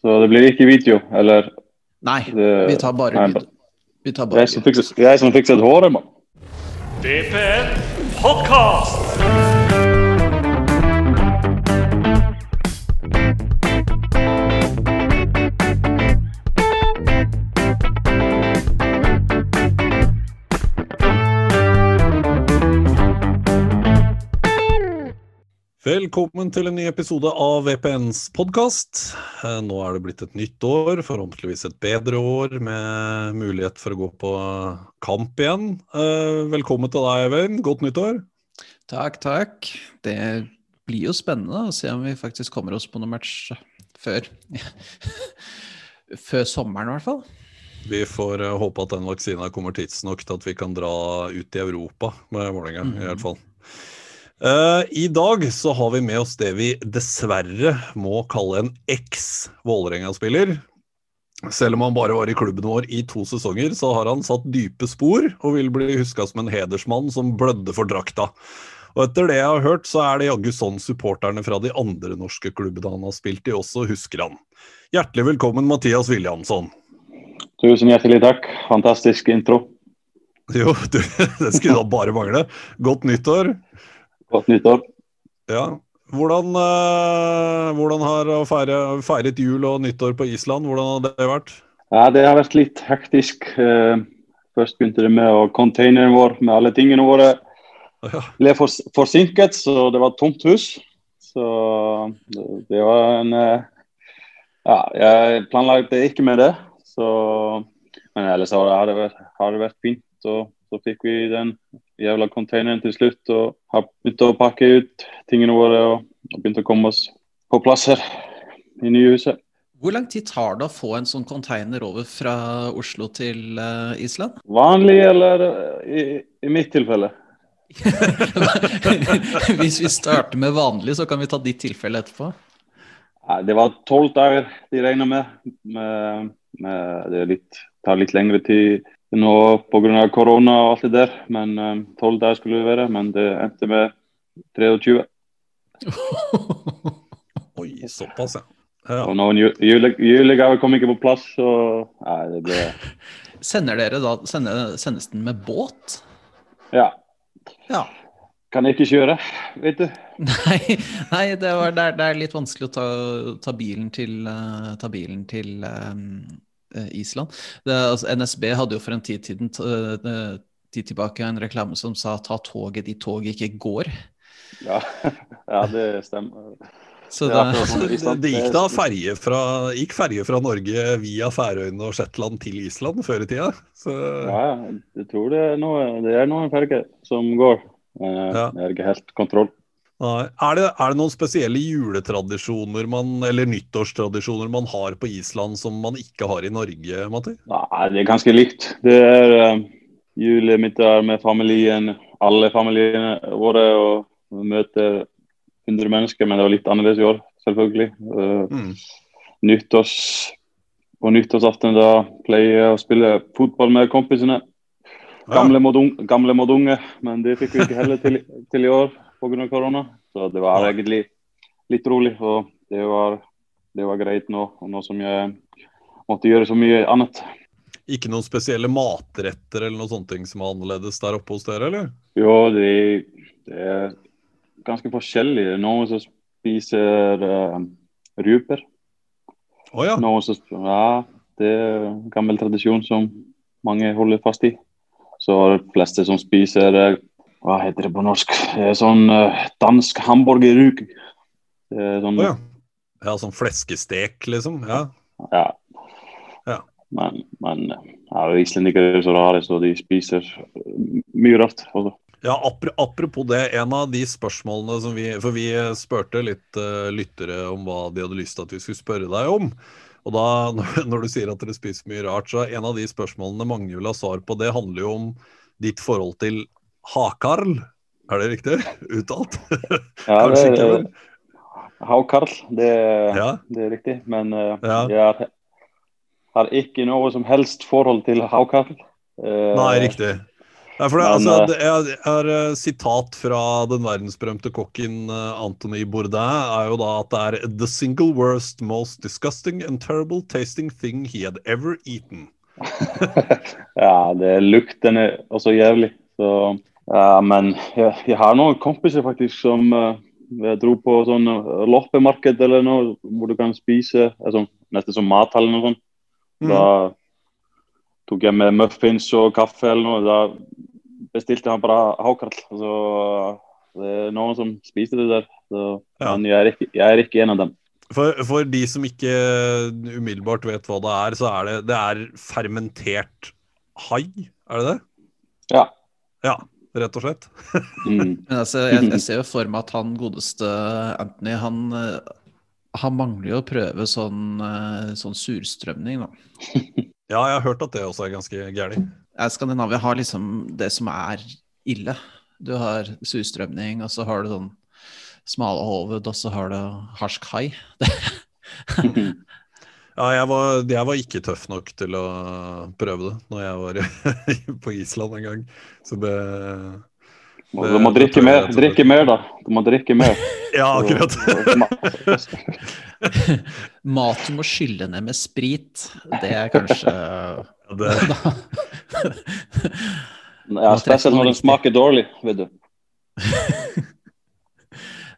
Så det blir ikke video, eller Nei, det, vi tar bare nei, lyd. Vi tar bare Jeg som lyd. fikset, jeg som fikset håret, mann. DPN Podcast. Velkommen til en ny episode av VPNs podkast. Nå er det blitt et nytt år, forhåpentligvis et bedre år med mulighet for å gå på kamp igjen. Eh, Velkommen til deg, Eivind. Godt nyttår. Takk, takk. Det blir jo spennende å se om vi faktisk kommer oss på noen match før Før sommeren, i hvert fall. Vi får eh, håpe at den vaksina kommer tidsnok til at vi kan dra ut i Europa med Vålerenga, i hvert fall. Eh, I dag så har vi med oss det vi dessverre må kalle en eks-Vålerenga-spiller. Selv om han bare var i klubben vår i to sesonger, så har han satt dype spor og vil bli huska som en hedersmann som blødde for drakta. Og etter det jeg har hørt, så er det jaggu sånn supporterne fra de andre norske klubbene han har spilt i, også husker han. Hjertelig velkommen, Mathias Williamson. Tusen hjertelig takk. Fantastisk intro. Jo, du, det skulle da bare mangle. Godt nyttår. Godt nyttår. Ja. Hvordan, eh, hvordan har å feire, feiret jul og nyttår på Island, hvordan har det vært? Ja, det har vært litt hektisk. Eh, Først begynte det med å containeren vår med alle tingene våre Ja. ble fors forsinket, så det var et tomt hus. Så det, var en eh, Ja, jeg planlagte ikke med det. Så, men ellers har det, har det, vært, har det vært fint. Og så fikk vi den jævla containeren til slutt og har begynt å pakke ut tingene våre og, begynt å komme oss på plass her i nye huset. Hvor lang tid tar det å få en sånn container over fra Oslo til uh, Island? Vanlig eller eh, i, i mitt tilfelle? Hvis vi starter med vanlig, så kan vi ta ditt tilfelle etterpå. Det var tolv dager de regna med. med, med det litt, tar litt lengre tid nå pga. korona og alt det der. Men tolv dager skulle det være, men det endte med 23. Oi, såpass, ja. ja. Og noen julegave julegaver kom ikke på plass, så nei, det ble Sender dere da, sender, sendes den med båt? Ja. Ja. Kan jeg ikke kjøre, vet du. Nei, nei det, var, det, er, det er litt vanskelig å ta, ta bilen til, eh, ta bilen til eh, eh, Island. Det, altså, NSB hadde jo for en tid, tiden, eh, tid tilbake en reklame som sa 'ta toget dit toget ikke går'. Ja, ja det stemmer. Så Det det, Det, gikk da ferje fra, gikk ferje fra Norge via Færøyene og Shetland til Island før i tida. Så Ja, jeg tror det er, noe, det er noen ferger som går. Eh, Jeg har ikke helt kontroll. Er, det, er det noen spesielle juletradisjoner man, eller nyttårstradisjoner man har på Island som man ikke har i Norge, Matti? Nei, det er ganske likt. Det er uh, julemiddag med familien, alle familiene våre. Og møter 100 mennesker, men det var litt annerledes i år, selvfølgelig. Uh, Mm. nyttårs, på nyttårsaften da pleier jeg å spille fotball med kompisene. Gamle mot, unge, gamle mot unge, men det fikk vi ikke heller til, til i år pga. korona. Så det var egentlig litt rolig, og det var, det var greit nå. Og nå som jeg måtte gjøre så mye annet. Ikke noen spesielle matretter eller noe sånt ting som er annerledes der oppe hos dere, eller? Jo, det, det er ganske forskjellig. Noen som spiser uh, ruper. Oh, ja. Noen som Ja, det er en gammel tradisjon som mange holder fast i. Så er fleste som spiser eh, Hva heter det på norsk? Sånn eh, dansk er sånn oh, ja. Ja, sånn fleskestek, liksom. Ja. Ja. Ja. Men, men ja, islendingere er så rare, så de spiser mye rart. Også. Ja, Apropos det, en av de spørsmålene som vi For vi spurte litt uh, lyttere om hva de hadde lyst til at vi skulle spørre deg om. Og da, når, når du sier at dere spiser mye rart, så er en av de spørsmålene mange vil ha svar på, det handler jo om ditt forhold til Hakarl. Er det riktig uttalt? Ja, Kanskje det, ikke, men Hakarl, det, Ja. det er riktig. Men uh, Ja. jeg har, har ikke noe som helst forhold til Hakarl. Uh, Nei, riktig. Nei, det, Men, altså, eh, det er, er eh, sitat fra den verdensberømte kokken eh, Anthony Bourdain er jo da at det er The single worst, most disgusting and terrible tasting thing he had ever eaten. ja, det lukter også jævlig. Så, ja, men jeg, jeg har noen kompiser faktisk som uh, dro på sånn eh, loppemarked eller noe, hvor du kan spise altså, nesten som mathall eller noe sånt. Mm. Da tok jeg med muffins og kaffe eller noe. Da bestilte han bare havkarl. Så det er noen som spiser det der. Så, Ja. Men jeg er, ikke, jeg er ikke en av dem. For, for de som ikke umiddelbart vet hva det er, så er det, det er fermentert hai, er det det? Ja. Ja, rett og slett. Mm. Men altså, jeg, jeg ser jo for meg at han godeste Anthony, han, eh, han mangler jo å prøve sånn, eh, sånn surstrømning, da. Ja, jeg har hørt at det også er ganske. Eh, Skandinavia har liksom det som er ille. Du har surstrømning, og så har du sånn smale hoved, og så har du harsk hai. Ja, jeg var, jeg var ikke tøff nok til å prøve det når jeg var på Island en gang. Så det Du må drikke mer, drikke mer, da. Du må drikke mer. Ja, akkurat. Mat du må skylle ned med sprit, det er kanskje Det, Ja, spesielt når den smaker dårlig, vet du.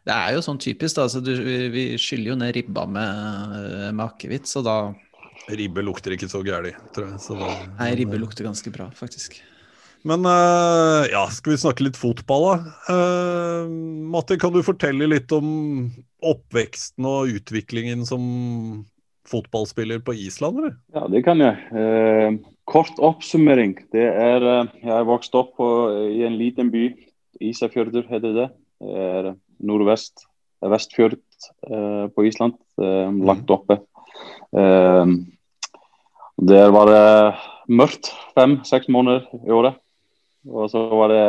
Det er jo sånn typisk, da. Så du, vi, skyller jo ned ribba med, med akevitt, så da ribbe lukter ikke så gærent, tror jeg. Så det, Nei, ribbe lukter ganske bra, faktisk. Men uh, ja, skal vi snakke litt fotball, da? Uh, Matti, kan du fortelle litt om oppveksten og utviklingen som fotballspiller på Island, eller? Ja, det kan jeg. Uh, kort oppsummering. Det er, eh, jeg er vokst opp på, i en liten by. Isafjordur heter det. Det er nordvest. Er Vestfjord eh, på Island. Eh, langt oppe. Eh, der var det mørkt fem-seks måneder i året. Og så var det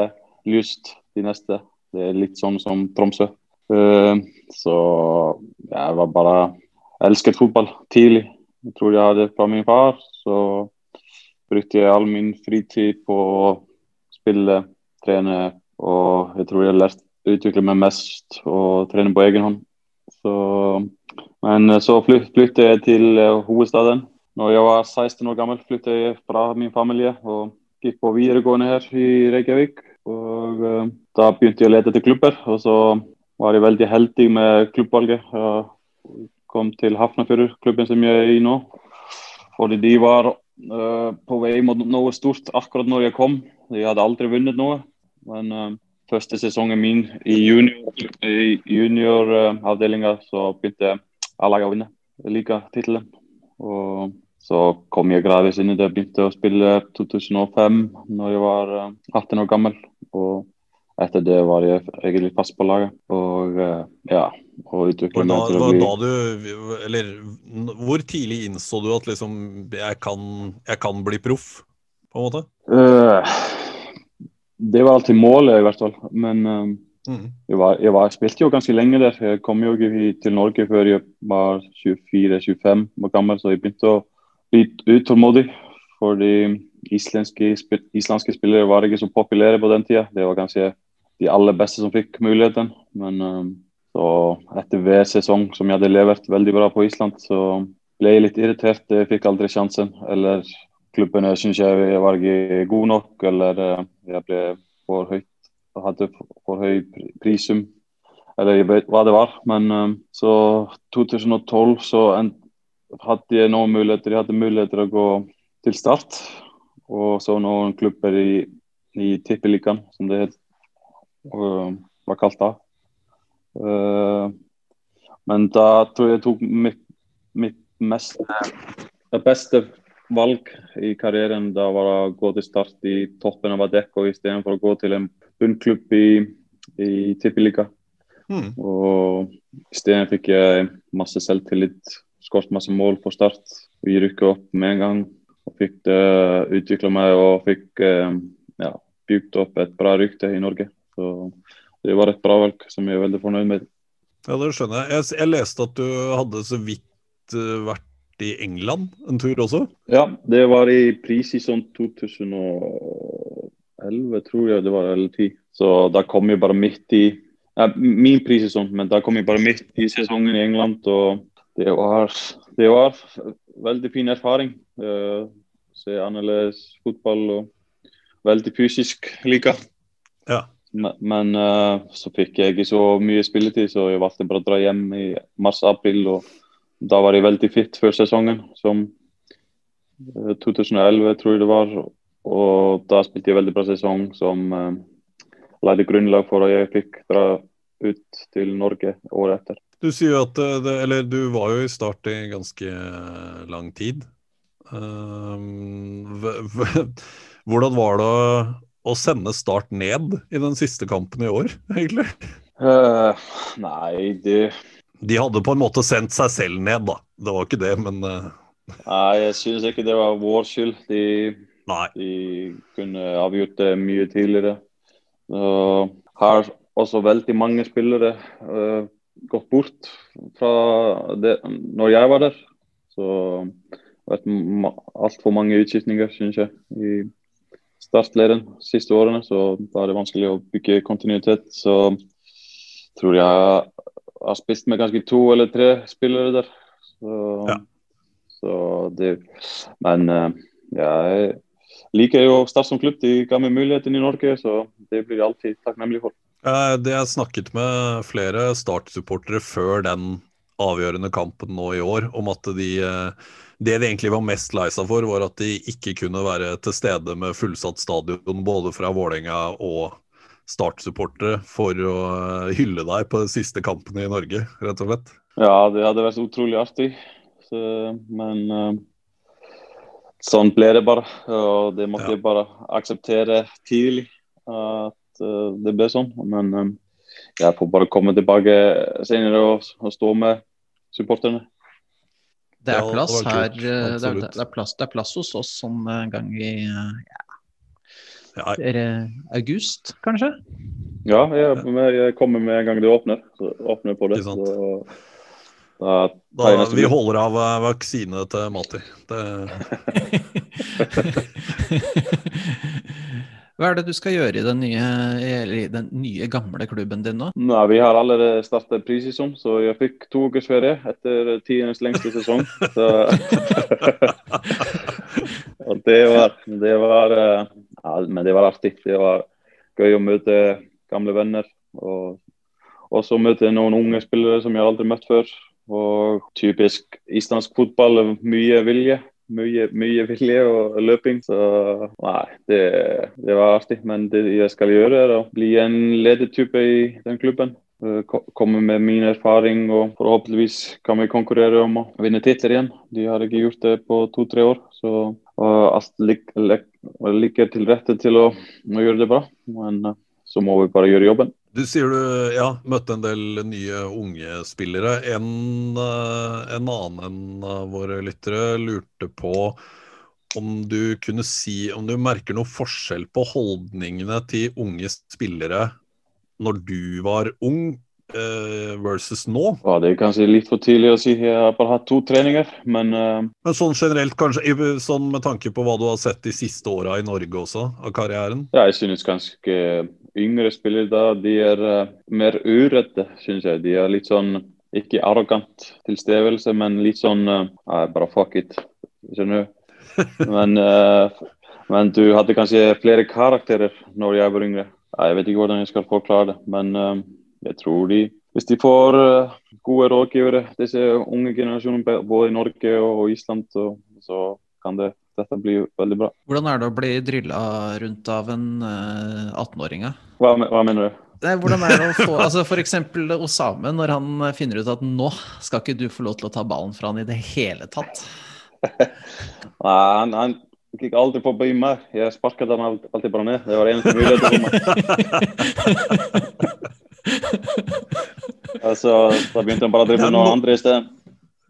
lyst de neste. Det er litt sånn som Tromsø. Eh, så jeg var bare elsket fotball tidlig. Jeg tror jeg hadde fra min far. Så brukte jeg all min fritid på å spille, trene. Og jeg tror jeg har lært å utvikle meg mest og trene på egen hånd. Så, men så flyt, flyttet jeg til eh, hovedstaden. Når jeg var 16 år gammel, flyttet jeg fra min familie og gikk på videregående her i Reykjavik. Og eh, da begynte jeg å lete etter klubber, og så var jeg veldig heldig med klubbvalget. Jeg kom til Hafnarfjörður, klubben som jeg er i nå. Fordi de var eh, på vei mot noe stort akkurat når jeg kom. De hadde aldri vunnet noe. Men eh, første sesongen min i junioravdelinga junior, så begynte A-laget å vinne ligatittelen. Og så kom jeg gradvis inn i det. Begynte å spille 2005 når jeg var eh, 18 år gammel. Og etter det var jeg egentlig fast på laget. Og eh, ja, og da, meg til å bli da du Eller hvor tidlig innså du at liksom jeg kan, jeg kan bli proff, på en måte? Eh, Det var alltid målet, i hvert fall. Men um, Mm. jeg, var, jeg, var, jeg spilte jo ganske lenge der. Jeg kom jo ikke til Norge før jeg var 24-25 år gammel, så jeg begynte å bli utålmodig. Fordi islandske, islandske spillere var ikke så populære på den tida. Det var kanskje de aller beste som fikk muligheten. Men um, så etter hver sesong som jeg hadde levert veldig bra på Island, så ble jeg litt irritert. Jeg fikk aldri sjansen. Eller klubbene syntes jeg var ikke god nok, eller eh, jeg ble for høyt hadde for, høy pri- prisum. Eller jeg vet hva det var. Men eh, så 2012 så hadde jeg noen muligheter. Jeg hadde muligheter å gå til start. Og så noen klubber i, i Tippeligaen, som det het, og var kalt da. Eh, men da tror jeg jeg tok mitt, mitt mest Det beste valg i karrieren da var å gå til start i toppen av Adecco istedenfor å gå til en bunnklubb i, i Tippeliga. Mm. Og isteden fikk jeg masse selvtillit, skåret masse mål på start. Vi rykket opp med en gang og fikk uh, utvikla meg og fikk uh, ja, bygd opp et bra rykte i Norge. Så det var et bra valg som jeg er veldig fornøyd med. Ja, det skjønner jeg. jeg. Jeg leste at du hadde så vidt eh, vært i England en tur også. Ja, det var i prisesong 2011, tror jeg det var, eller 10. Så da kom jeg bare midt i ja, Min prissesong, men da kom jeg bare midt i sesongen i England. Og det var, det var veldig fin erfaring. Uh, se annerledes fotball og veldig fysisk like. Ja. Men, men uh, så fikk jeg ikke så mye spilletid, så jeg valgte bare å dra hjem i mars-april. og Da var jeg veldig fit før sesongen, som uh, 2011 tror jeg det var. Og da spilte jeg veldig bra sesong som uh, lagde grunnlag for at jeg fikk dra ut til Norge året etter. Du sier at det, eller du var jo i start i ganske lang tid. Um, hvordan var det å sende Start ned i den siste kampen i år, egentlig? Uh, nei, det De hadde på en måte sendt seg selv ned, da. Det var ikke det, men uh... Nei, jeg synes ikke det var vår skyld. De, de kunne avgjort det mye tidligere. Uh, har også veldig mange spillere uh, gått bort fra det når jeg var der. Så vært altfor mange utskiftninger, syns jeg. i startleiren de siste årene, så da er det vanskelig å bygge kontinuitet. Så tror jeg har spist med ganske to eller tre spillere der. Så, ja. så det Men uh, jeg liker jo Start som klubb. De ga meg muligheten i Norge, så det blir jeg alltid takknemlig for. Det jeg snakket med flere Start-supportere før den avgjørende kampen nå i år, om at de uh, det de egentlig var mest lei seg for, var at de ikke kunne være til stede med fullsatt stadion både fra Vålerenga og Start-supportere for å eh, hylle deg på de siste kampene i Norge, rett og slett. Ja, det hadde vært utrolig artig. Så, men uh, sånn ble det bare. Og det måtte ja. jeg bare akseptere tidlig at uh, det ble sånn. Men um, jeg får bare komme tilbake senere og, og stå med supporterne. Det er plass her. Det er, det, er plass, det er, plass, hos oss sånn en gang i ja, ja. august, kanskje? Ja, jeg, jeg, kommer med en gang det åpner. Så åpner på det. Så, da, da, vi holder av eh, vaksine til Mati. Det Hva er det du skal gjøre i den nye, i den nye gamle klubben din nå? Nei, Vi har allerede startet prissesong, så jeg fikk to ukers ferie etter tidenes lengste sesong. og det var, det var eh, ja, Men det var artig. Det var gøy å møte gamle venner. Og også møte noen unge spillere som jeg aldri møtt før. Og typisk islandsk fotball, mye vilje mye, mye vilje og løping. Så nei, det, det var artig. Men det jeg skal gjøre, er å bli en ledertype i den klubben. Komme med min erfaring, og forhåpentligvis kan vi konkurrere om å vinne titler igjen. De har ikke gjort det på to-tre år. Så alt ligger til rette til å, å gjøre det bra. Men eh, så må vi bare gjøre jobben. Du sier du ja, møtte en del nye unge spillere. En, eh, en annen enn våre lyttere lurte på om du kunne si om du merker noe forskjell på holdningene til unge spillere når du var ung versus nå? Ja, Det er kanskje litt for tidlig å si. Jeg har bare hatt to treninger, men uh... Men sånn generelt, kanskje, sånn med tanke på hva du har sett de siste åra i Norge også, av karrieren? Ja, jeg synes ganske yngre spillere da, de er uh, mer uredde, synes jeg. De er litt sånn ikke arrogant tilstedeværelse, men litt sånn uh, bare fuck it, skjønner du. Men, men du hadde kanskje flere karakterer når jeg var yngre. Jeg vet ikke hvordan jeg skal forklare det, men jeg tror de hvis de får uh, gode rådgivere, disse unge generasjonene både i Norge og Island, så, så kan det, dette bli veldig bra. Hvordan er det å bli drilla rundt av en uh, 18-åring? Hva, hva, mener du? Nei, hvordan er det å få, altså F.eks. Osame, når han finner ut at nå skal ikke du få lov til å ta ballen fra han i det hele tatt. Nei, han, han gikk aldri forbi meg. Jeg sparket han alltid bare ned. Det var eneste mulighet for meg. altså, da begynte han bare å drive med noe andre i sted.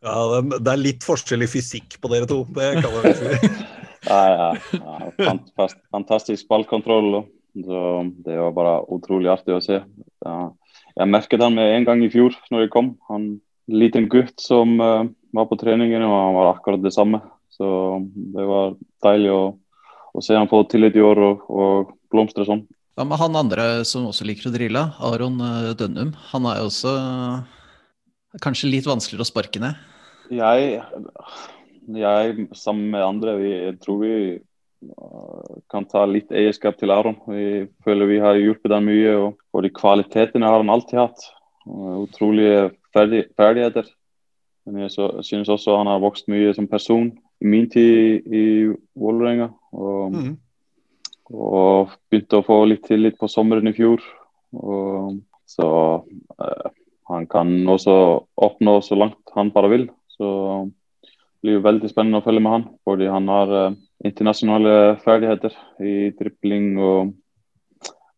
Ja, det er litt forskjell i fysikk på dere to, det kan man si. ja, ja, ja, fantastisk ballkontroll. Så det var bare utrolig artig å se. Jeg merket han med en gang i fjor når jeg kom. Han liten gutt som uh, var på treningen, og han var akkurat det samme. Så det var deilig å, å se han få tillit i år og, og blomstre sånn. Hva med han andre som også liker å drille? Aron eh, Dønnum. Han er jo også eh, kanskje litt vanskeligere å sparke ned. Jeg, jeg sammen med andre, vi, jeg tror vi uh, kan ta litt eierskap til Aron. Vi føler vi har hjulpet ham mye, og, og de kvalitetene har han alltid hatt. Utrolige ferdig, ferdigheter. Men jeg så, synes også han har vokst mye som person i min tid i Vålerenga. Og, Mm. Og begynte å få litt tillit på sommeren i fjor. Og, så eh, han kan også oppnå så langt han bare vil. Så det blir veldig spennende å følge med han, fordi han har eh, internasjonale ferdigheter i dribling og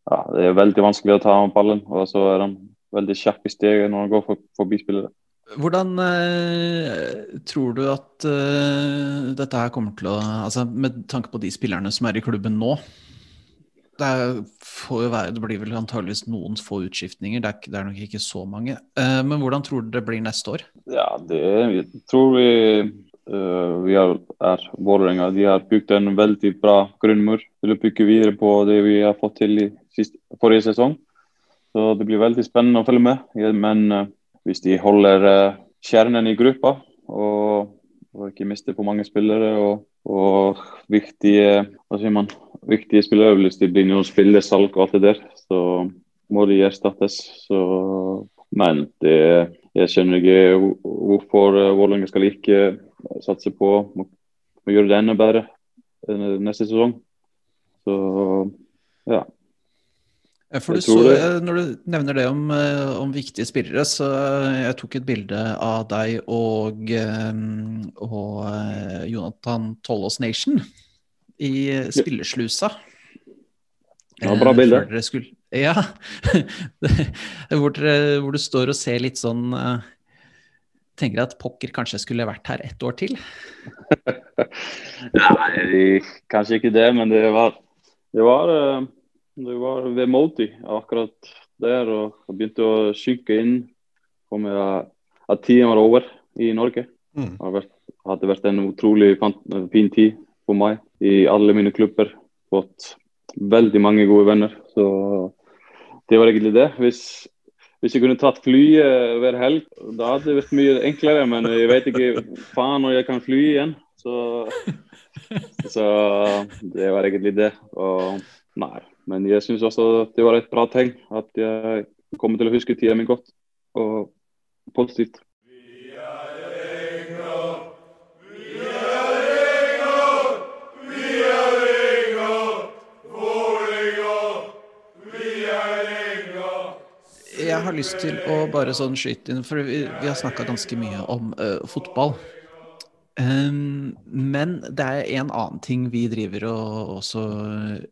ja, Det er veldig vanskelig å ta ham ballen, og så er han veldig kjapp i steget når han går for, forbi spillere. Hvordan eh, tror du at eh, dette her kommer til å Altså med tanke på de spillerne som er i klubben nå. Det, er, være, det blir vel antageligvis noen få utskiftninger, det er, det er nok ikke så mange. Eh, men hvordan tror du det blir neste år? Ja, det jeg tror vi uh, vi er, er Vålerenga. De har bygd en veldig bra grunnmur til å bygge videre på det vi har fått til i sist, forrige sesong. Så det blir veldig spennende å følge med. Men øh, hvis de holder øh, kjernen i gruppa og, og ikke mister for mange spillere og, og viktige hva sier man, viktige spillere, hvis det blir noen spillersalg og alt det der, så må de erstattes. Så, men det jeg skjønner ikke hvorfor eh, Vålerenga skal ikke satse på å gjøre det enda bedre eh, neste sesong. Så ja. Eh, For du så, Når du nevner det om, eh, om viktige spillere, så eh, jeg tok et bilde av deg og, og Jonathan Tollås Nation i spillerslusa. Ja, bra bilde. skulle- Ja. hvor, dere, hvor du står og ser litt sånn tenker Tenker at pokker kanskje skulle vært her ett år til. Nei, kanskje ikke det, men det var det var, det var vemodig akkurat der. Og jeg begynte å synke inn på meg at- at tiden var over i Norge. Mm. Det hadde vært, hadde vært en utrolig fin tid for meg i alle mine klubber. Fått veldig mange gode venner. Så det var egentlig det. Hvis, hvis jeg kunne tatt flyet hver helg, da hadde det vært mye enklere. Men jeg vet ikke faen når jeg kan fly igjen. Så, så det var egentlig det. Og nei. Men jeg syns også det var et bra tegn at jeg kommer til å huske tida mi godt. Og positivt. Jeg har lyst til å bare sånn skyte inn, for vi, vi har snakka ganske mye om uh, fotball. Ehm, men det er en annen ting vi driver og også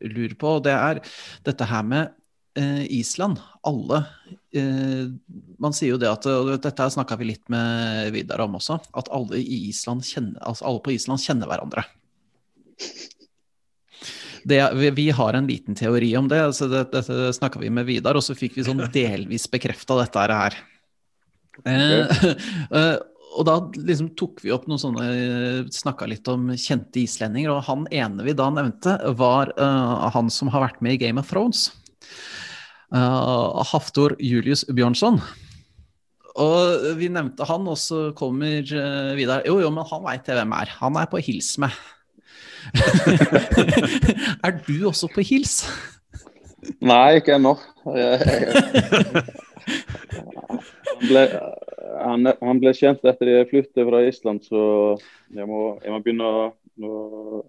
lurer på, og det er dette her med uh, Island. Alle Uh, Man sier jo det at og Dette snakka vi litt med Vidar om også, at alle, i Island kjenner, altså alle på Island kjenner hverandre. Det, vi, vi har en liten teori om det. altså det, Dette snakka vi med Vidar, og så fikk vi sånn delvis bekrefta dette her. Eh, eh, og da liksom tok vi opp noen sånne Snakka litt om kjente islendinger, og han ene vi da nevnte, var uh, han som har vært med i Game of Thrones. Uh, Haftor Julius Bjørnson. Og vi nevnte han, og så kommer uh, Vidar Jo, jo, men han veit jeg hvem er. Han er på hils med. er du også på hils? Nei, ikke ennå. Jeg- ble, han, han ble kjent etter jeg flyttet fra Island, så jeg må, jeg må begynne å, å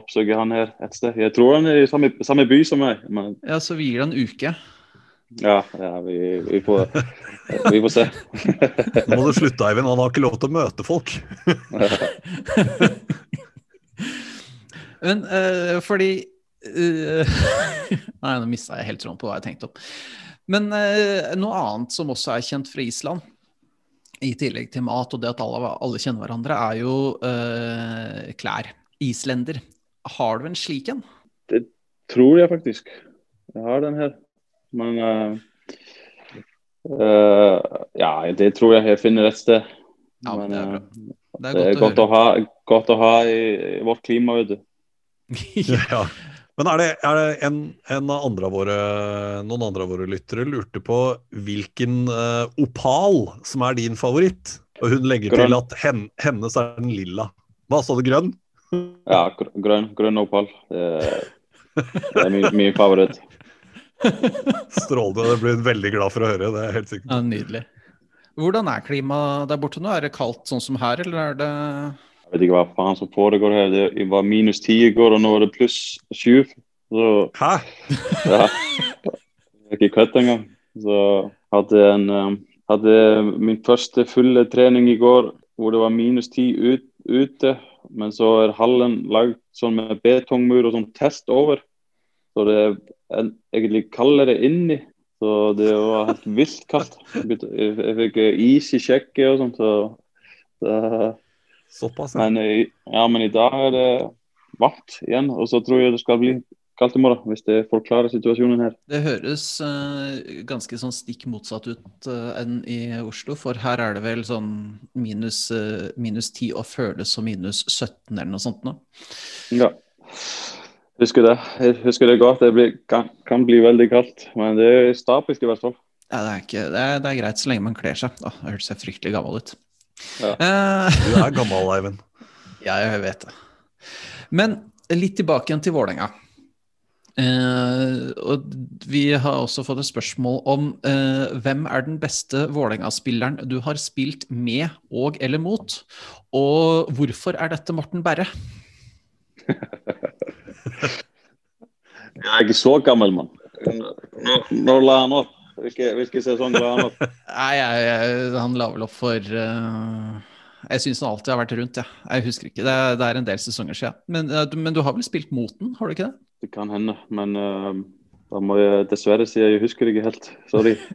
oppsøke han her et sted. Jeg tror han er i samme, samme by som meg, men Ja, så vi gir det en uke. ja, ja vi, vi, får, vi får se. Nå må du slutte, Eivind. Han har ikke lov til å møte folk. Men uh, fordi uh, Nei, nå mista jeg helt tråden på hva jeg tenkte om. Men eh, noe annet som også er kjent fra Island, i tillegg til mat og det at alle, alle kjenner hverandre, er jo eh, klær. Islender. Har du en slik en? Det Tror jeg faktisk. Jeg har den her. Men eh, eh, Ja, det tror jeg jeg finner et sted. Ja, men det er bra. Det det er godt å ha, godt å ha i, i vårt klima, vet du. Ja. Men er det, er det en, en andre av våre, noen andre av våre lyttere lurte på hvilken uh, opal som er din favoritt? Og hun legger Grønn. til at hen, hennes er den lilla. Hva sa du, grønn? Ja, gr- grønn, grønn opal. Det, det er min, min favoritt. Strålende. Det blir hun veldig glad for å høre. det er helt sikkert. Ja, nydelig. Hvordan er klimaet der borte nå? Er det kaldt sånn som her, eller er det Jeg vet ikke hva faen som foregår her. Det var minus ti i går, og nå er det pluss sju. Så Hæ? ja. Det er ikke kødd engang. Så hadde en um, hadde min første fulle trening i går hvor det var minus ti ut, ute. Men så er hallen lagd sånn med betongmur og sånn test over. Så det er en, egentlig kaldere inni. Så det var helt vilt kaldt. Jeg, jeg, jeg fikk eh, is i kjekket og sånt. Så det, Såpass, men, i, ja, men i dag er det varmt igjen. Og så tror jeg det skal bli kaldt i morgen, hvis det forklarer situasjonen her. Det høres uh, ganske sånn stikk motsatt ut uh, enn i Oslo, for her er det vel sånn minus, uh, minus 10 og føles som minus 17 eller noe sånt nå. Ja. Husker det. Jeg husker det godt. Det blir, kan, kan bli veldig kaldt, men det er stabilt i hvert fall. Ja, det, er ikke, det, er, det er greit så lenge man kler seg. Da høres jeg fryktelig gammel ut. Ja. Eh, Du er gammel, Eivind. Ja, jeg vet det. Men litt tilbake igjen til Vålerenga. Eh, og vi har også fått et spørsmål om eh, hvem er den beste Vålerenga-spilleren du har spilt med og eller mot? Og hvorfor er dette Morten Berre? Jeg er ikke så gammel, mann. Nå, nå la han opp? Hvilke, hvilke sesong la han opp? Nei, jeg, jeg, han la vel opp for uh, Jeg syns han alltid har vært rundt, jeg. Jeg husker ikke. Det er, det er en del sesonger siden. Men, uh, du- men du har vel spilt mot den, har du ikke det? Det kan hende, men uh, da må jeg dessverre si jeg husker ikke helt. Sorry.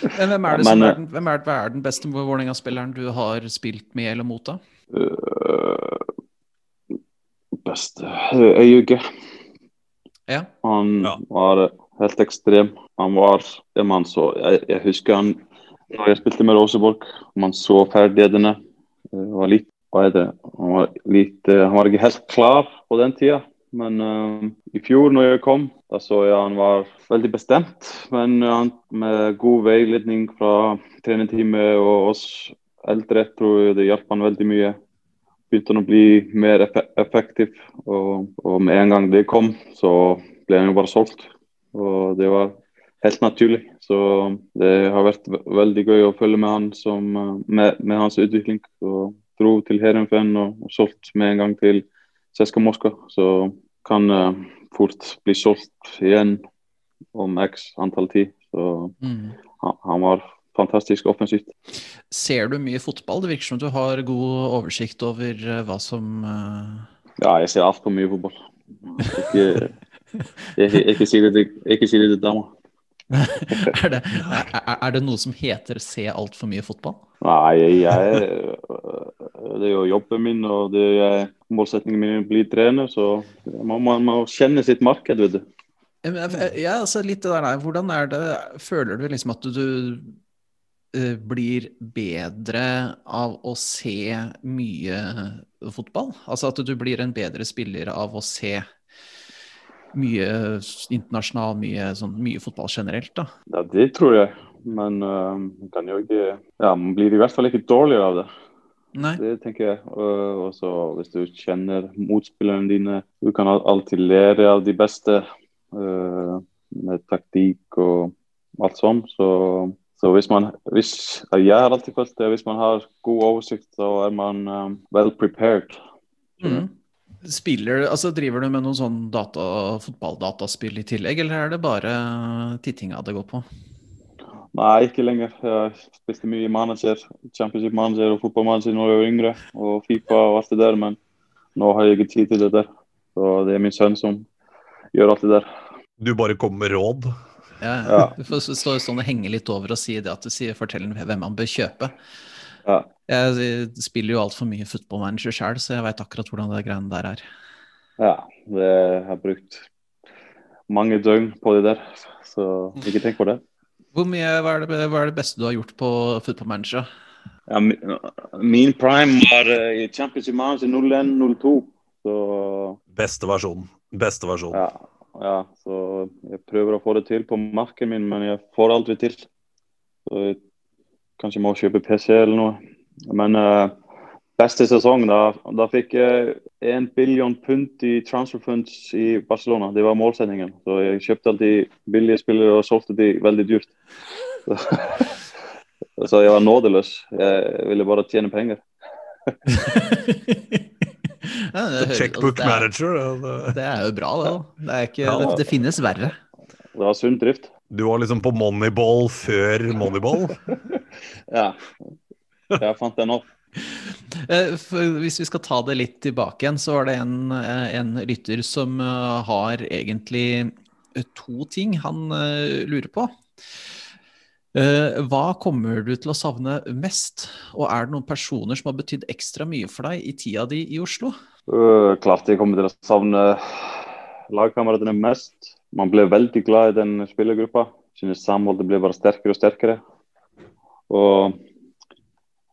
Men hvem er, det Men, som er, den, hvem er, hva er den beste Vålerenga-spilleren du har spilt med eller mot, da? Eh, beste Øyuge. Ja. Han Ja. var helt ekstrem. Han var det man så jeg, jeg husker han når jeg spilte med Roseborg. Man så ferdighetene. Det var litt, hva er det? Han var, litt, eh, han var ikke helt klar på den tida. Men uh, i fjor når jeg kom, da så jeg han var veldig bestemt. Men han, med god veiledning fra trenerteamet og oss eldre tror jeg det hjalp han veldig mye begynte han å bli mer eff effektiv. Og, og med en gang det kom, så ble han jo bare solgt. Og det var helt naturlig. Så det har vært veldig gøy å følge med han som, eh, med, med hans utvikling. Og dro til Heerenveen og, og solgt med en gang til Seska Moskva. Så kan uh, fort bli solgt igjen om x antall tid. Så Mm. han, han var fantastisk offensivt. Ser du mye fotball? Det virker som du har god oversikt over eh, hva som uh... Ja, jeg ser altfor mye fotball. Ikke, ikke, ikke si det til, ikke si det til dama. er, det, er, er- det noe som heter se altfor mye fotball? Nei, jeg, det er jo jobben min og det er målsettingen min å bli trener, så man, må, må kjenne sitt marked, vet du. Ja, altså litt det der nei. Hvordan er det Føler du liksom at du, du eh, blir bedre av å se mye fotball? Altså at du blir en bedre spiller av å se mye internasjonal, mye, sånn, mye fotball generelt, da? Ja, det tror jeg. Men uh, jo ikke Ja, man blir i hvert fall ikke dårligere av det. Nei? Det tenker jeg. Og og så hvis du kjenner motspillerne dine Du kan alltid lære av de beste uh, med taktikk og alt sånn. Så, så hvis man hvis, Jeg har alltid følt det. Hvis man har god oversikt, så er man um, well prepared. Mm. Spiller, altså Driver du med noen sånn data, fotballdataspill i tillegg, eller er det bare tittinga det går på? Nei, ikke lenger. Jeg spilte mye manager, championship manager og fotballmanager når jeg var yngre. Og Fifa og alt det der, men nå har jeg ikke tid til det der. Så det er min sønn som gjør alt det der. Du bare kommer med råd. Ja, Ja. Du får stå sånn og henge litt over og si det at du sier, forteller hvem man bør kjøpe. Ja. Jeg spiller jo altfor mye football manager sjøl, så jeg veit akkurat hvordan det greiene der er. Ja, det jeg har brukt mange døgn på det der, så ikke tenk på det. Hvor mye, hva, er det, hva er det beste du har gjort på football manager? Ja, min, min prime var eh, i Championship i 01-02, så Beste versjonen. Beste versjon. Ja, ja, så jeg prøver å få det til på marken min, men jeg får aldri til. Så jeg kanskje må kjøpe PC eller noe. Men uh, beste sesong, da, da fikk jeg en billion pund i transfer funds i Barcelona. Det var målsendingen Så jeg kjøpte alltid billige spillere og solgte de veldig dyrt. Så, jeg var nådeløs. Jeg ville bare tjene penger. Ja, Checkbook det er- manager. det- er jo bra, det. Det, er ikke, Ja. det, det finnes verre. Det var sunn drift. Du var liksom på Moneyball før Moneyball. Ja. Jeg fant den opp. Eh, Hvis vi skal ta det litt tilbake igjen, så var det en, eh, en lytter som eh, har egentlig to ting han lurer på. Eh, Hva kommer du til å savne mest, og er det noen personer som har betydd ekstra mye for deg i tida di i Oslo? Klart jeg kommer til å savne lagkameratene mest. Man ble veldig glad i den spillergruppa. Synes samholdet ble bare sterkere og sterkere. Og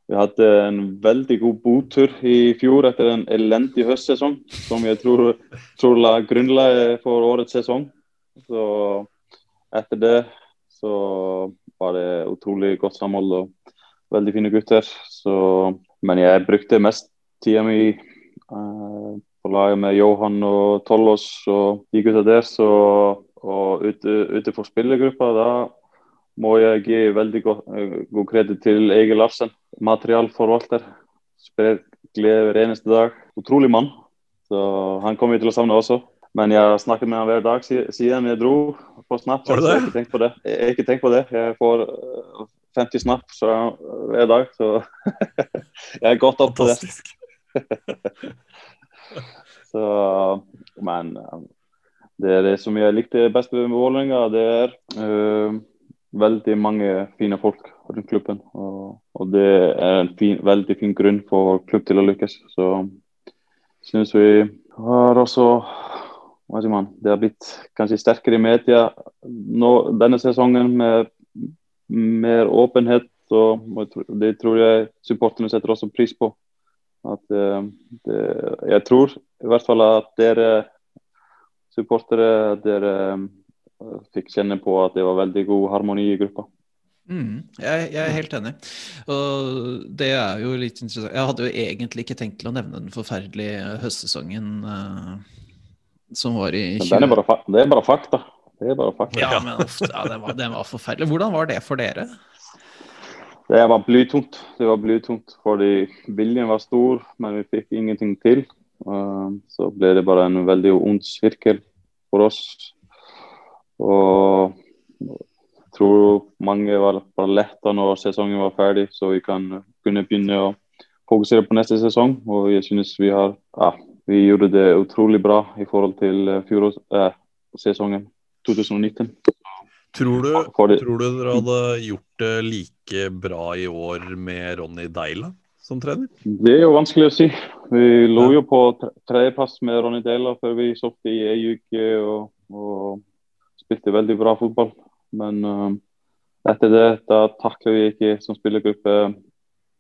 vi hadde en veldig god botur i fjor etter en elendig høstsesong, som jeg tror, tror la grunnlaget for årets sesong. Så etter det så var det utrolig godt samhold og veldig fine gutter. Så, men jeg brukte mest tida mi eh, på laget med Johan og Tollås og de gutta der. Så, og ute, ute for spillergruppa, da må jeg gi veldig god, eh, god kreditt til Egil Larsen, materialforvalter. Sprer glede hver eneste dag. Utrolig mann. Så han kommer vi til å savne også. Men jeg har snakket med han hver dag siden jeg dro på Snap. Jeg har ikke tenkt på det. Jeg har ikke tenkt på det. Jeg får eh, 50 Snap så, hver dag, så jeg er godt opp på det. Så, men eh, det er det som jeg likte best med Vålerenga. Det er eh, veldig mange fine folk rundt klubben. Og, og det er en fin, veldig fin grunn for klubb til å lykkes. Så syns vi har også hva sier man, Det har blitt kanskje sterkere i media nå, denne sesongen med mer åpenhet. Og, det tror jeg supporterne setter også pris på. At, eh, det, jeg tror i hvert fall at dere supportere dere fikk kjenne på at det var veldig god harmoni i gruppa. Mm, jeg, jeg er helt enig. Og det er jo litt interessant. Jeg hadde jo egentlig ikke tenkt til å nevne den forferdelige høstsesongen uh, som var i 20... den er bare, det er bare fakta. Det er bare fakta. Ja, men ofte, ja, den, var, den var forferdelig. Hvordan var det for dere? Det var blytungt. Det var blytungt fordi viljen var stor, men vi fikk ingenting til. Uh, så ble det bare en veldig ond sirkel for oss. Og jeg tror mange var letta når sesongen var ferdig, så vi kan kunne begynne å fokusere på neste sesong. Og jeg synes vi har ja, vi gjorde det utrolig bra i forhold til fjorårssesongen eh, sesongen 2019. Tror du, tror du dere hadde gjort det like bra i år med Ronny Deila som trener? Det er jo vanskelig å si. Vi lå jo på tre- tredjeplass med Ronny Deila før vi solgte i ei uke og, og spilte veldig bra fotball. Men uh, etter det da takler vi ikke som spillergruppe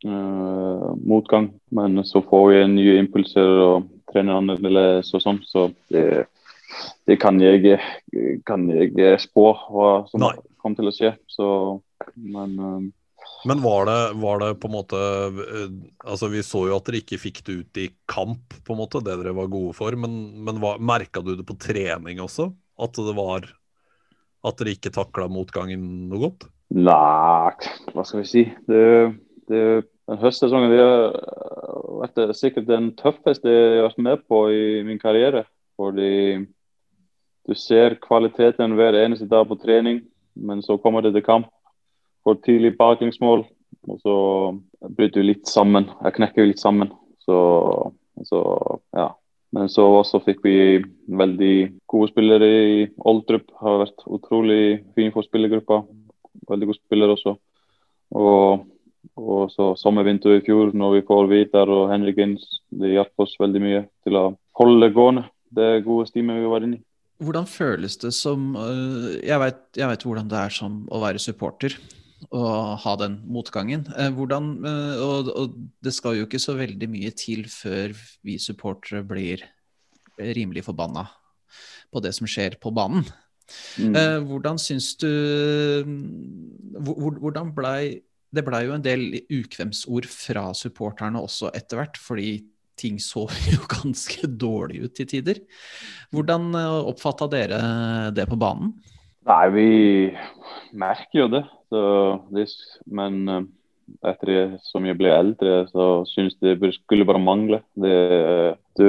uh, motgang. Men så får vi nye impulser og trener annerledes og sånn. Så det, det kan jeg kan jeg spå hva som Nei. kommer til å skje. Så, men uh, Men var det, var det på en måte Altså, vi så jo at dere ikke fikk det ut i kamp, på en måte, det dere var gode for. Men, men merka du det på trening også? At det var At dere ikke takla motgangen noe godt? Nei, hva skal vi si. Det, det, den høstsesongen det har vært sikkert den tøffeste jeg har vært med på i min karriere. Fordi du ser kvaliteten hver eneste dag på trening, men så kommer det til kamp. Får tidlig baklengsmål, og så bryter vi litt sammen. Jeg knekker litt sammen. Så, så ja. Men så også fikk vi veldig gode spillere i Oldrup. Har vært utrolig fin for spillergruppa. Veldig gode spillere også. Og, og så sommervinter i fjor, når vi får Vidar og Henrik Inns, det hjalp oss veldig mye til å holde gående. Det gode stimet vi var inne i. Hvordan føles det som øh, jeg vet hvordan det er som å være supporter og ha den motgangen. Eh, Hvordan, øh, og, og det skal jo ikke så veldig mye til før vi supportere blir rimelig forbanna. på det som skjer på banen. Mm. Eh, hvordan syns du Hvordan blei Det blei jo en del ukvemsord fra supporterne også etter hvert, fordi ting så jo ganske dårlig ut til tider. Hvordan oppfatta dere det på banen? Nei, vi merker jo det. Så det men etter som jeg ble eldre, så syns jeg det skulle bare mangle. Det, du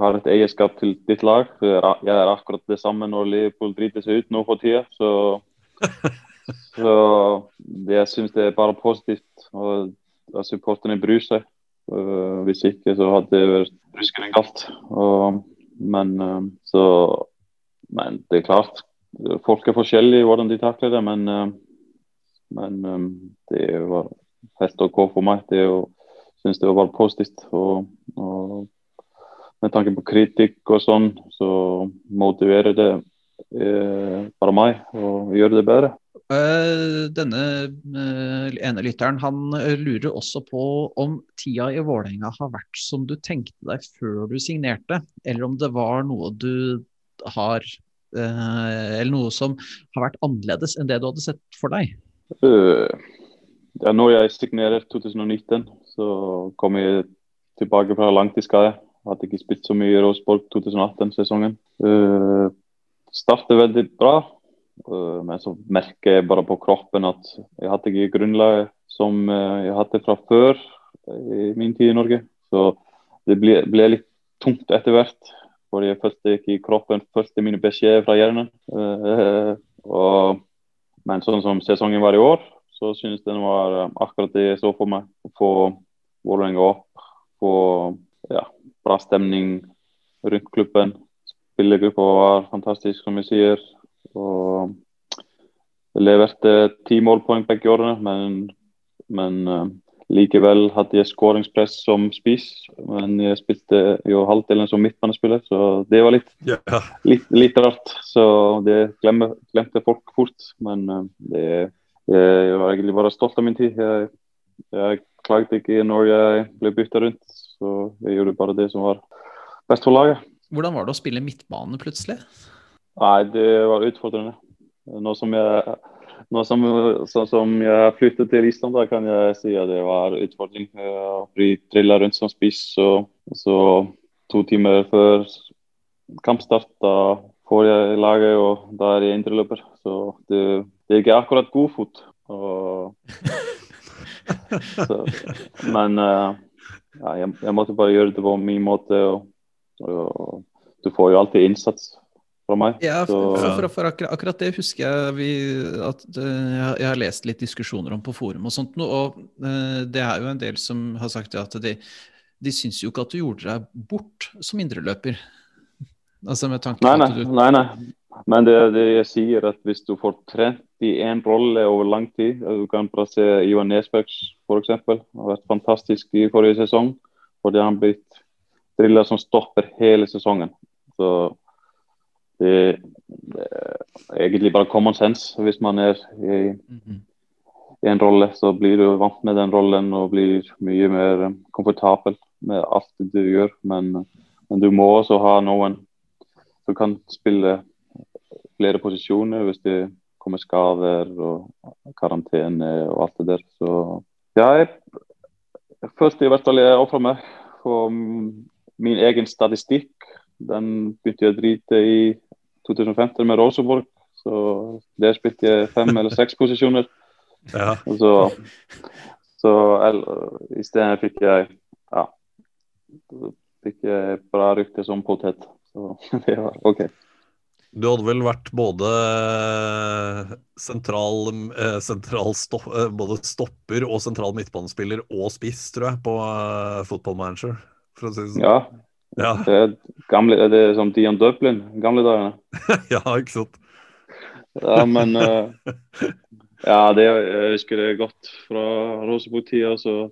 har et eierskap til ditt lag. Jeg er akkurat det samme når Liverpool driter seg ut nå for tida. Så, så jeg syns det er bare positivt at supporterne bryr seg. Hvis ikke så hadde det vært ruskende galt. Og, men, så, men det er klart, folk er forskjellige i hvordan de takler det. Men, men det var helt OK for meg. Det synes det var positivt. Og, og, med tanke på kritikk og sånn, så motiverer det eh, bare meg å gjøre det bedre. Denne ene lytteren han lurer også på om tida i Vålerenga har vært som du tenkte deg før du signerte, eller om det var noe du har Eller noe som har vært annerledes enn det du hadde sett for deg? ja, når jeg signerte 2019, så kom jeg tilbake fra langtidsskade. Hadde ikke spilt så mye i Rosenborg 2018-sesongen. Uh, startet veldig bra, uh, men så merker jeg bare på kroppen at jeg hadde ikke grunnlaget som uh, jeg hadde fra før i min tid i Norge. Så det ble, ble litt tungt etter hvert. For jeg følte ikke kroppen følte mine beskjeder fra hjernen. Og, men sånn som sesongen var i år, så synes den var akkurat det jeg så for meg. Å få Vålerenga opp, få ja, bra stemning rundt klubben. Spillergruppa var fantastisk, som jeg sier. Og jeg leverte ti målpoeng begge årene, men, men uh, likevel hadde jeg skåringspress som spiss. Men jeg spilte jo halvdelen som midtbanespiller, så det var litt, yeah. litt, litt, rart. Så det glemte, glemte folk fort. Men uh, det jeg var egentlig bare stolt av min tid. Jeg, jeg klagde ikke når jeg ble bytta rundt, så jeg gjorde bare det som var best for laget. Hvordan var det å spille midtbane plutselig? Nei, det var utfordrende. Nå som jeg, nå som, som jeg flyttet til Island, da kan jeg si at det var utfordring. Vi trilla rundt som spiss, og så to timer før kampstart da får jeg laget, og da er jeg indreløper. Så det, det er ikke akkurat god fot. Og så, men uh, ja, jeg, jeg, måtte bare gjøre det på min måte. Og, og, du får jo alltid innsats fra meg. Ja, for, for, for, for akkurat, akkurat, det husker jeg vi, at uh, jeg har lest litt diskusjoner om på forum og sånt. Og uh, det er jo en del som har sagt at de, de syns jo ikke at du gjorde deg bort som indreløper. Altså med tanke nei, på at du Nei, nei. Men det, det jeg sier, at hvis du får trent i én rolle over lang tid Du kan bare se Ivan Nesberg f.eks. har vært fantastisk i forrige sesong. Fordi han blitt drilla som stopper hele sesongen. Så det, er egentlig bare common sense. Hvis man er i, i en rolle, så blir du vant med den rollen og blir mye mer komfortabel med alt du gjør. Men, men du må også ha noen som kan spille flere posisjoner hvis det kommer skader og karantene og alt det der. Så ja, jeg, først i hvert fall jeg ofra meg for min egen statistikk. Den begynte jeg å drite i 2015 med Rosenborg. Så der spilte jeg fem eller seks posisjoner. Ja. Så, så i stedet fikk jeg ja, fikk jeg bra rykte som potet. Så det var OK. Du hadde vel vært både sentral, eh, sentral stopp, eh, både stopper og sentral midtbanespiller og spiss, tror jeg, på fotballmanager, Football Manager, for å si det sånn. Ja. Ja. Det er, gamle, er det som Dion Dublin, gamle dagene? ja, ikke sant. Ja, men uh, Ja, det jeg husker det godt fra Rosenborg-tida. Så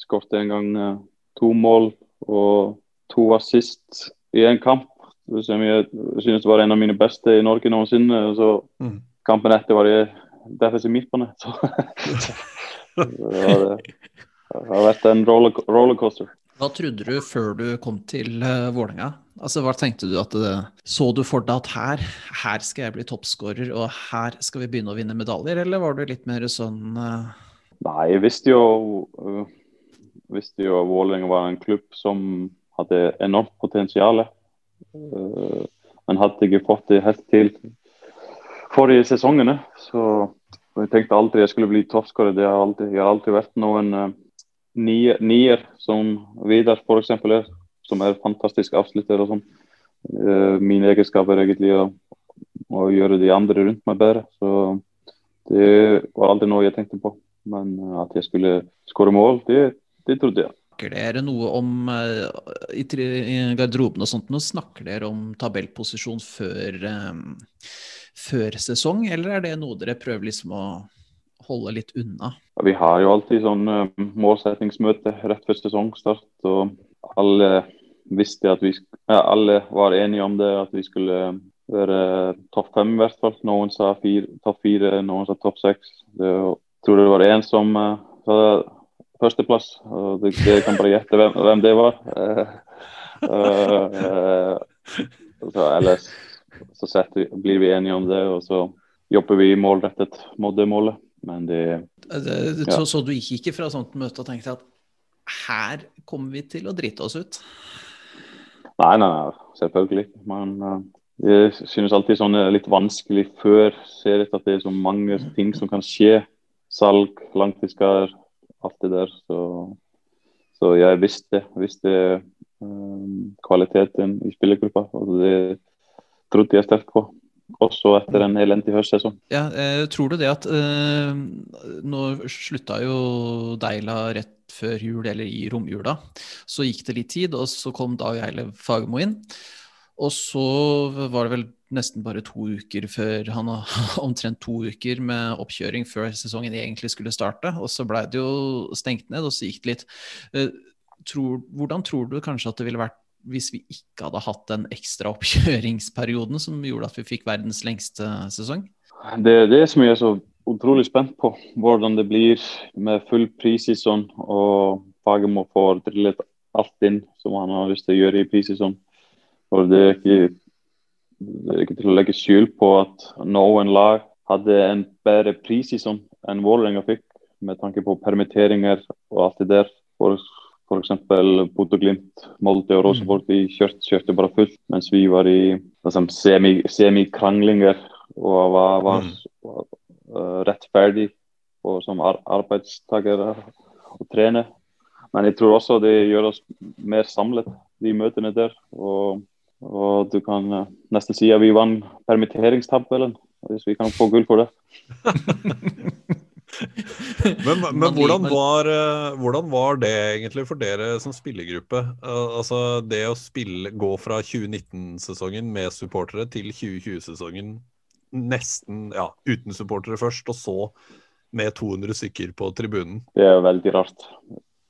skåret en gang uh, to mål og to assist i en kamp som jeg synes var en av mine beste i Norge noensinne. Så mm. kampen etter var jeg defensiv midtbane. Så det, har vært en rollercoaster. Hva trodde du før du kom til uh, Vålerenga? Altså, hva tenkte du at det, Så du for deg at her, her skal jeg bli toppskårer, og her skal vi begynne å vinne medaljer, eller var du litt mer sånn uh... Nei, jeg visste jo uh, visste jo Vålerenga var en klubb som hadde enormt potensial. Uh, men hadde ikke fått det helt til forrige sesongene. Så jeg tenkte aldri jeg skulle bli toppskårer. Jeg har alltid vært noen nier, som Vidar f.eks. er, som er fantastisk avslutter og sånn. Uh, min egenskap er egentlig å, å, gjøre de andre rundt meg bedre. Så det var aldri noe jeg tenkte på. Men uh, at jeg skulle skåre mål, det, det trodde jeg. Snakker dere noe om i, i, garderoben og sånt, nå snakker dere om tabellposisjon før, før sesong, eller er det noe dere prøver liksom å holde litt unna? Vi har jo alltid sånn uh, målsettingsmøte rett før sesongstart. og Alle visste at vi ja, alle var enige om det, at vi skulle være topp fem i hvert fall. Noen sa topp fire, noen sa topp seks. Jeg tror det var én som uh, sa førsteplass. og det kan bare gjette hvem, hvem, det var. Så ellers så blir vi enige om det, og så jobber vi målrettet mot det målet. Men det, det så, så, du gikk ikke fra sånt møte og tenkte at her kommer vi til å drite oss ut? Nei, nei, nei selvfølgelig. Men uh, jeg synes alltid sånn er litt vanskelig før ser etter at det er så mange ting som kan skje. Salg, langtidsskader, alt det der. Så, så jeg visste, visste um, kvaliteten i spillergruppa. Og det trodde jeg sterkt på også etter en elendig høstsesong. Ja, eh, tror du det at eh, Nå slutta jo Deila rett før jul, eller i romjula. Så gikk det litt tid, og så kom Dag Eilev Fagermo inn. Og så var det vel nesten bare to uker før han Omtrent to uker med oppkjøring før sesongen egentlig skulle starte. Og så blei det jo stengt ned, og så gikk det litt. Eh, tror, hvordan tror du kanskje at det ville vært hvis vi ikke hadde hatt den ekstra oppkjøringsperioden som gjorde at vi fikk verdens lengste sesong? Det er det som jeg er så utrolig spent på. Hvordan det blir med full prissesong og Fagermo får drillet alt inn som han har lyst til å gjøre i prissesong. For det er, ikke, det er ikke til å legge skyld på at noen lag hadde en bedre prissesong enn Vålerenga fikk, med tanke på permitteringer og alt det der. For F.eks. Bodø-Glimt, Molde og Rosenborg de kjørte, kjørte, bare fullt, mens vi var i liksom, semikranglinger og var, var, var uh, rettferdig og som ar arbeidstakere og trener. Men jeg tror også det gjør oss mer samlet, de møtene der. Og, og du kan uh, nesten si at vi vant permitteringstabellen, hvis vi kan få gull for det. men, men hvordan, var, eh, hvordan, var, det egentlig for dere som spillergruppe? Eh, altså det å spille, gå fra 2019-sesongen med supportere til 2020-sesongen nesten ja, uten supportere først, og så med 200 stykker på tribunen? Det er veldig rart.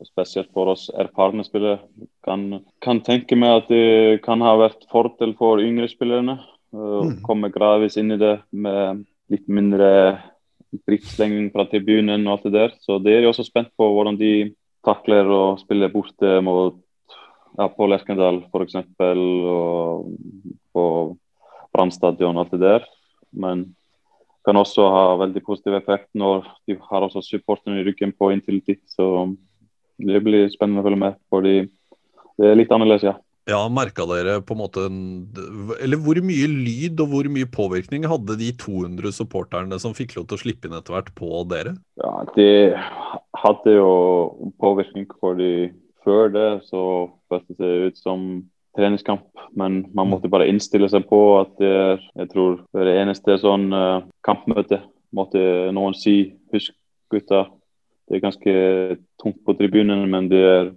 Spesielt for oss erfarne spillere. Kan, kan tenke meg at det kan ha vært fordel for yngre spillerne. Å mm. komme gradvis inn i det med litt mindre driftslengden fra tribunen og alt det der. Så det er jeg også spent på hvordan de takler å spille borte mot ja, på Lerkendal f.eks. og på Brann stadion og alt det der. Men kan også ha veldig positiv effekt når de har også supporterne i ryggen på inntil tid. Så det blir spennende å følge med, fordi det er litt annerledes, ja. Ja, Merka dere på en måte Eller hvor mye lyd og hvor mye påvirkning hadde de 200 supporterne som fikk lov til å slippe inn etter hvert på dere? Ja, De hadde jo påvirkning for de før det, så føltes det ut som treningskamp. Men man måtte bare innstille seg på at det er jeg tror, det eneste sånn uh, kampmøte måtte noen si husk gutta, det er ganske tungt på tribunene, men det er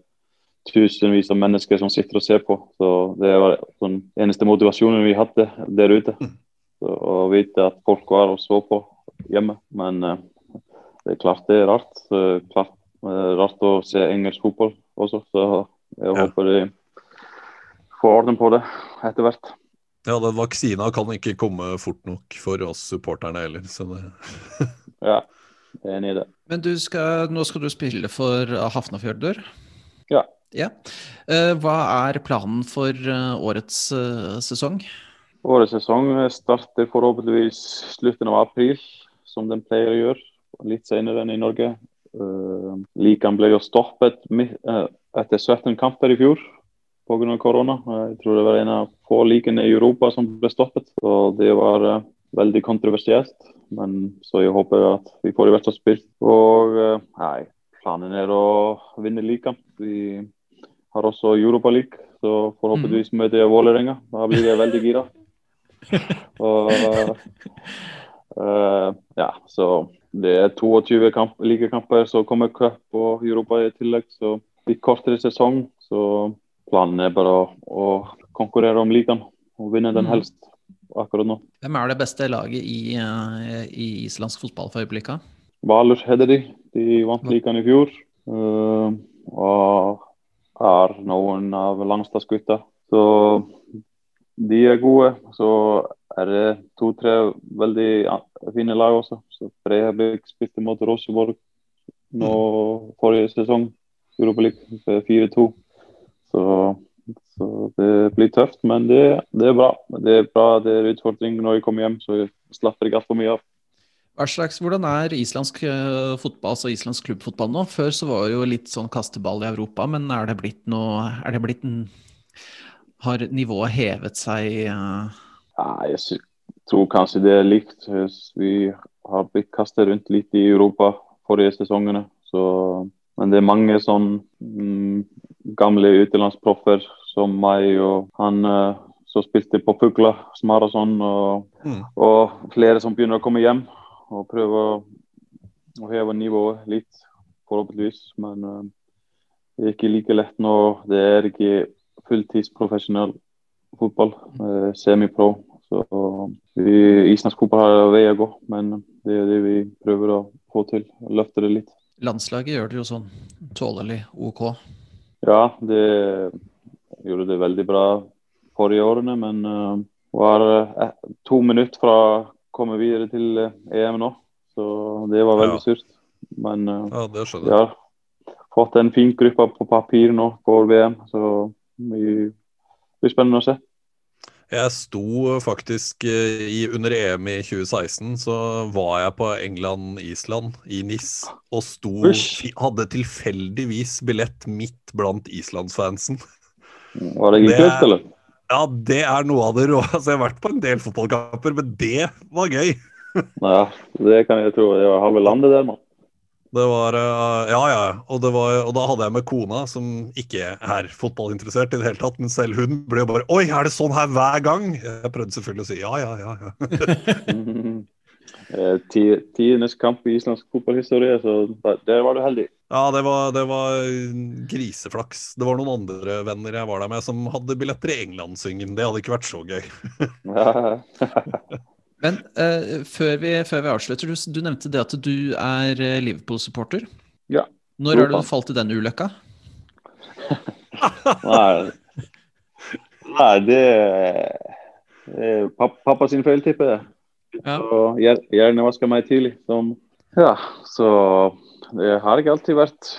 tusenvis av mennesker som sitter og ser på. Så Det var den eneste motivasjonen vi hadde der ute. Mm. Så, å vite at folk var og så på hjemme. Men uh, det er klart det er rart. Så, klart uh, rart å se engelsk fotball også. Så jeg ja. håper de får orden på det etter hvert. Ja, den vaksina kan ikke komme fort nok for oss supporterne heller. Så det ja, jeg er enig i det. Men skal, nå skal du spille for Hafnarfjordur? Ja. Ja. Eh, hva er planen for eh, årets eh, sesong? Årets sesong starter forhåpentligvis slutten av april, som den pleier å gjøre. Litt senere enn i Norge. Ligaen ble jo stoppet etter 17 kamper i fjor pga. korona. Jeg tror det var en av få likene i Europa som ble stoppet. og Det var veldig kontroversielt. Men så jeg håper at vi får i hvert fall spilt. Og nei, planen er å vinne ligaen. Har også Europa League, så forhåpentligvis møter jeg Vålerenga. Da blir jeg veldig gira. Og uh, ja, så det er 22 kamp, ligakamper, så kommer cup og Europa i tillegg. Så litt kortere sesong. Så planen er bare å, å konkurrere om ligaen og vinne den Mhm. helst akkurat nå. Hvem er det beste laget i, eh, i islandsk fotball for øyeblikket? Valur heter de. De vant ligaen i fjor. Uh, og er noen av Langstadsgutta. Så de er gode. Så er det to-tre veldig fine lag også. Så Breiðablik spilte mot Rosenborg nå forrige sesong. Europa League 4-2. Så, så det blir tøft, men det, det er bra. Det er bra, det er utfordring når jeg kommer hjem, så jeg slapper ikke altfor mye av. Hva slags, hvordan er islandsk eh, fotball, altså islandsk klubbfotball nå? Før så var det jo litt sånn kasteball i Europa, men er det blitt noe Er det blitt en Har nivået hevet seg? eh? Ja, jeg tror kanskje det er likt. Vi har blitt kastet rundt litt i Europa forrige sesongene. Så, men det er mange sånn mm, gamle utenlandsproffer som meg og han eh, som spilte på Fugla, Smarason, og, Mm. og flere som begynner å komme hjem og prøve å, å heve nivået litt, forhåpentligvis. Men eh, det er ikke like lett nå. Det er ikke fulltidsprofesjonell fotball, uh, semipro. Så vi, islandsk fotball har vei å gå, men det er det vi prøver å få til. Løfte det litt. Landslaget gjør det jo sånn tålelig OK. Ja, det gjorde det veldig bra forrige årene, men uh, var uh, to minutter fra komme videre til eh, EM nå. Så det var veldig Ja. surt. Men eh, Ja, det vi har fått en fin gruppe på papir nå for VM, så det blir spennende å se. Jeg sto faktisk eh, i, under EM i 2016, så var jeg på England-Island i NIS og sto. Hadde tilfeldigvis billett midt blant islandsfansen. Var det ikke kult, eller? Ja, det er noe av det råeste. Altså, jeg har vært på en del fotballkamper, men det var gøy. Ja, det kan jeg tro. Det var halve landet der, mann. Det var eh, Ja, ja. Og, det var, og da hadde jeg med kona, som ikke er fotballinteressert i det hele tatt, men selv hun ble jo bare Oi, er det sånn her hver gang? Jeg prøvde selvfølgelig å si ja, ja, ja. ja. Eh, Tidenes kamp i islandsk fotballhistorie, så der var du heldig. Ja, det var, det var griseflaks. Det var noen andre venner jeg var der med, som hadde billetter i Englandsyngen. Det hadde ikke vært så gøy. Men uh, før, vi, før vi avslutter, du, du nevnte det at du er eh, Liverpool-supporter. Ja. Når har du falt i den ulykka? Nei, Nei det er pappa sin feil, tipper jeg. Ja. Og gjerne hjernevaska meg tidlig. Som, ja, så det har ikke alltid vært,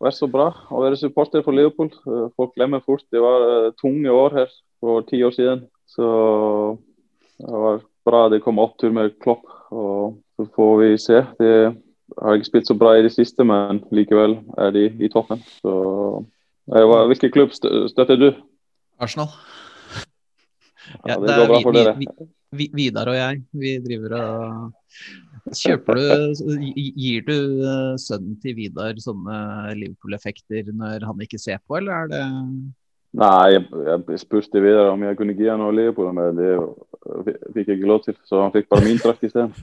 vært så bra å være supporter for Liverpool. Eh, Folk glemmer fort. Det var eh, tunge år her for ti år siden. Så det var bra det kom opptur med Klopp. Og så får vi se. Det har ikke spilt så bra i det siste, men likevel er de i toppen. Så eh, Hvilken klubb støtter du? Arsenal? Ja, det går bra for vi- dere. vi- vi- Vidar og jeg, vi driver og Kjøper du Gir du eh, sønnen til Vidar sånne Liverpool-effekter når han ikke ser på, eller er det Nei, jeg, spurte Vidar om jeg kunne gi han noe Liverpool, men det fikk jeg ikke lov til. Så han fikk bare min drakt isteden.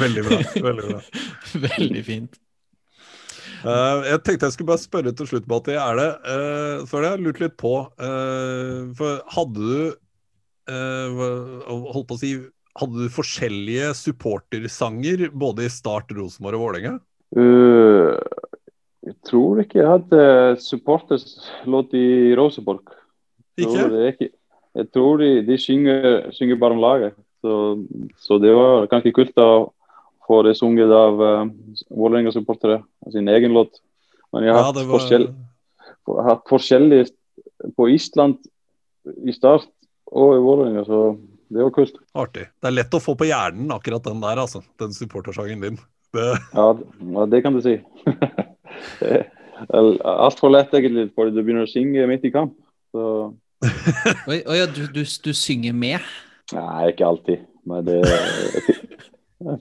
Veldig bra. veldig bra. Veldig fint. Uh, jeg tenkte jeg skulle bare spørre til slutt, Bati. Er det uh, For det har jeg lurt litt på. Uh, for hadde du eh, holdt på å si Hadde du forskjellige supportersanger både i Start, Rosenborg og Vålerenga? Uh, jeg tror ikke jeg hadde supporterslåt i Rosenborg. Ikke? Ikke. Jeg tror de, de synger, synger bare om laget. Så, så det var ganske kult å få det sunget av uh, Vålerenga-supportere. Sin egen låt. Men jeg har Ja, hatt, det var forskjell, hatt forskjellig på Island i start og i Vålerenga, så det var kult. artig. Det er lett å få på hjernen akkurat den der, altså. Den supportersangen din. Det, Ja, ja det kan du si. Altfor lett, egentlig, fordi du begynner å synge midt i kamp. Så Oi, oi, du, du, du synger med? Nei, ikke alltid. Men det er fi-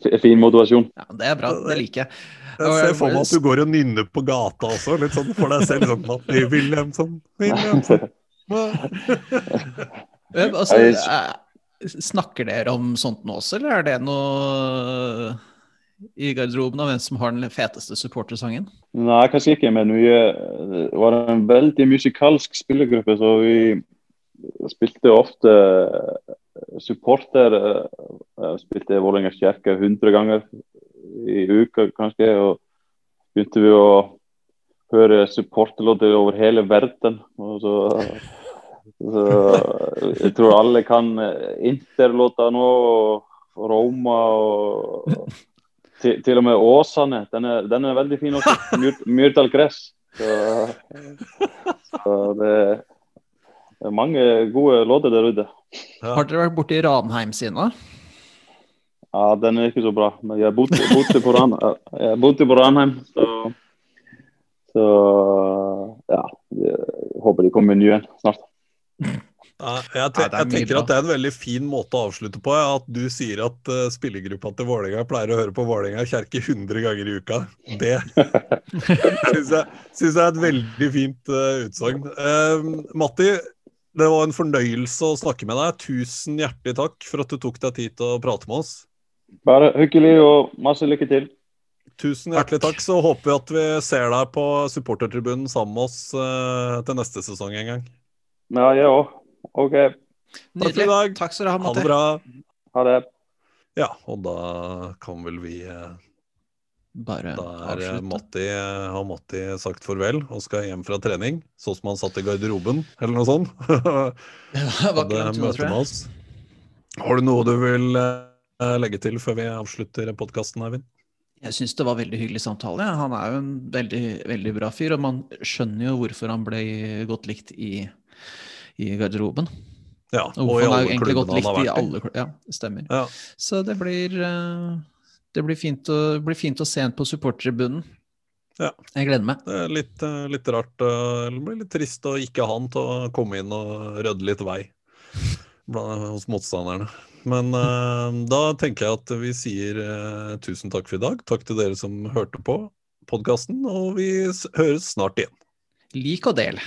fi- fin motivasjon. Ja, det er bra, det liker jeg. jeg ser for meg at du går og nynner på gata også, litt sånn for deg selv. Sånn Matti Wilhelmsen, Wilhelmsen. Altså, eh, snakker dere om sånt nå også, eller er det noe i garderoben av hvem som har den feteste supportersangen? Nei, kanskje ikke, men vi eh, var en veldig musikalsk spillergruppe, så vi spilte ofte supporter. eh, Spilte Vålerenga kirke 100 ganger i uka, kanskje. Og begynte vi å høre supporterlåter over hele verden. Og så, så Jeg tror alle kan Interlåta nå, og Roma og til, til og med Åsane. Den er, den er veldig fin også. Myr, Myrdal gress. Så, så det, det er mange gode låter der ute. Ja. Har dere vært borti Ranheim da? Ja, den er ikke så bra. Men jeg bodde, bodde på, Ran, jeg bodde på Ranheim, så, så ja. Jeg håper de kommer med ny en snart. Ja, jeg, te jeg tenker at det er en veldig fin måte å avslutte på. At du sier at uh, spillergruppa til Vålerenga pleier å høre på Vålerenga kjerke 100 ganger i uka. Det syns jeg, jeg er et veldig fint uh, utsagn. Uh, Matti, det var en fornøyelse å snakke med deg. Tusen hjertelig takk for at du tok deg tid til å prate med oss. Bare hyggelig og masse lykke til. Tusen hjertelig takk. Så håper vi at vi ser deg på supportertribunen sammen med oss uh, til neste sesong en gang. Ja, jeg òg. OK. Takk for i dag. Takk skal du ha, Ha det bra. Ha det. Ja, og da kan vel vi eh, Bare Da er eh, avslutte. Matti, har Matti sagt farvel og skal hjem fra trening, sånn som han satt i garderoben, eller noe sånt. Ja, det var ikke Hadde møte med oss. Har du noe du vil eh, legge til før vi avslutter podkasten, Eivind? Jeg syns det var veldig hyggelig samtale. Han er jo en veldig, veldig bra fyr, og man skjønner jo hvorfor han ble godt likt i, i garderoben. Ja, Og og i han er alle egentlig godt likt i alle kl- Ja, stemmer. Ja. Så det blir, eh, det blir, fint, å, blir fint å se en på supportertribunen. Ja. Jeg gleder meg. Det er litt, eh, litt rart, eh, det blir litt trist å ikke ha han til å komme inn og rydde litt vei hos motstanderne. Men uh, da tenker jeg at vi sier uh, tusen takk for i dag. Takk til dere som hørte på podkasten, og vi høres snart igjen. Lik og del.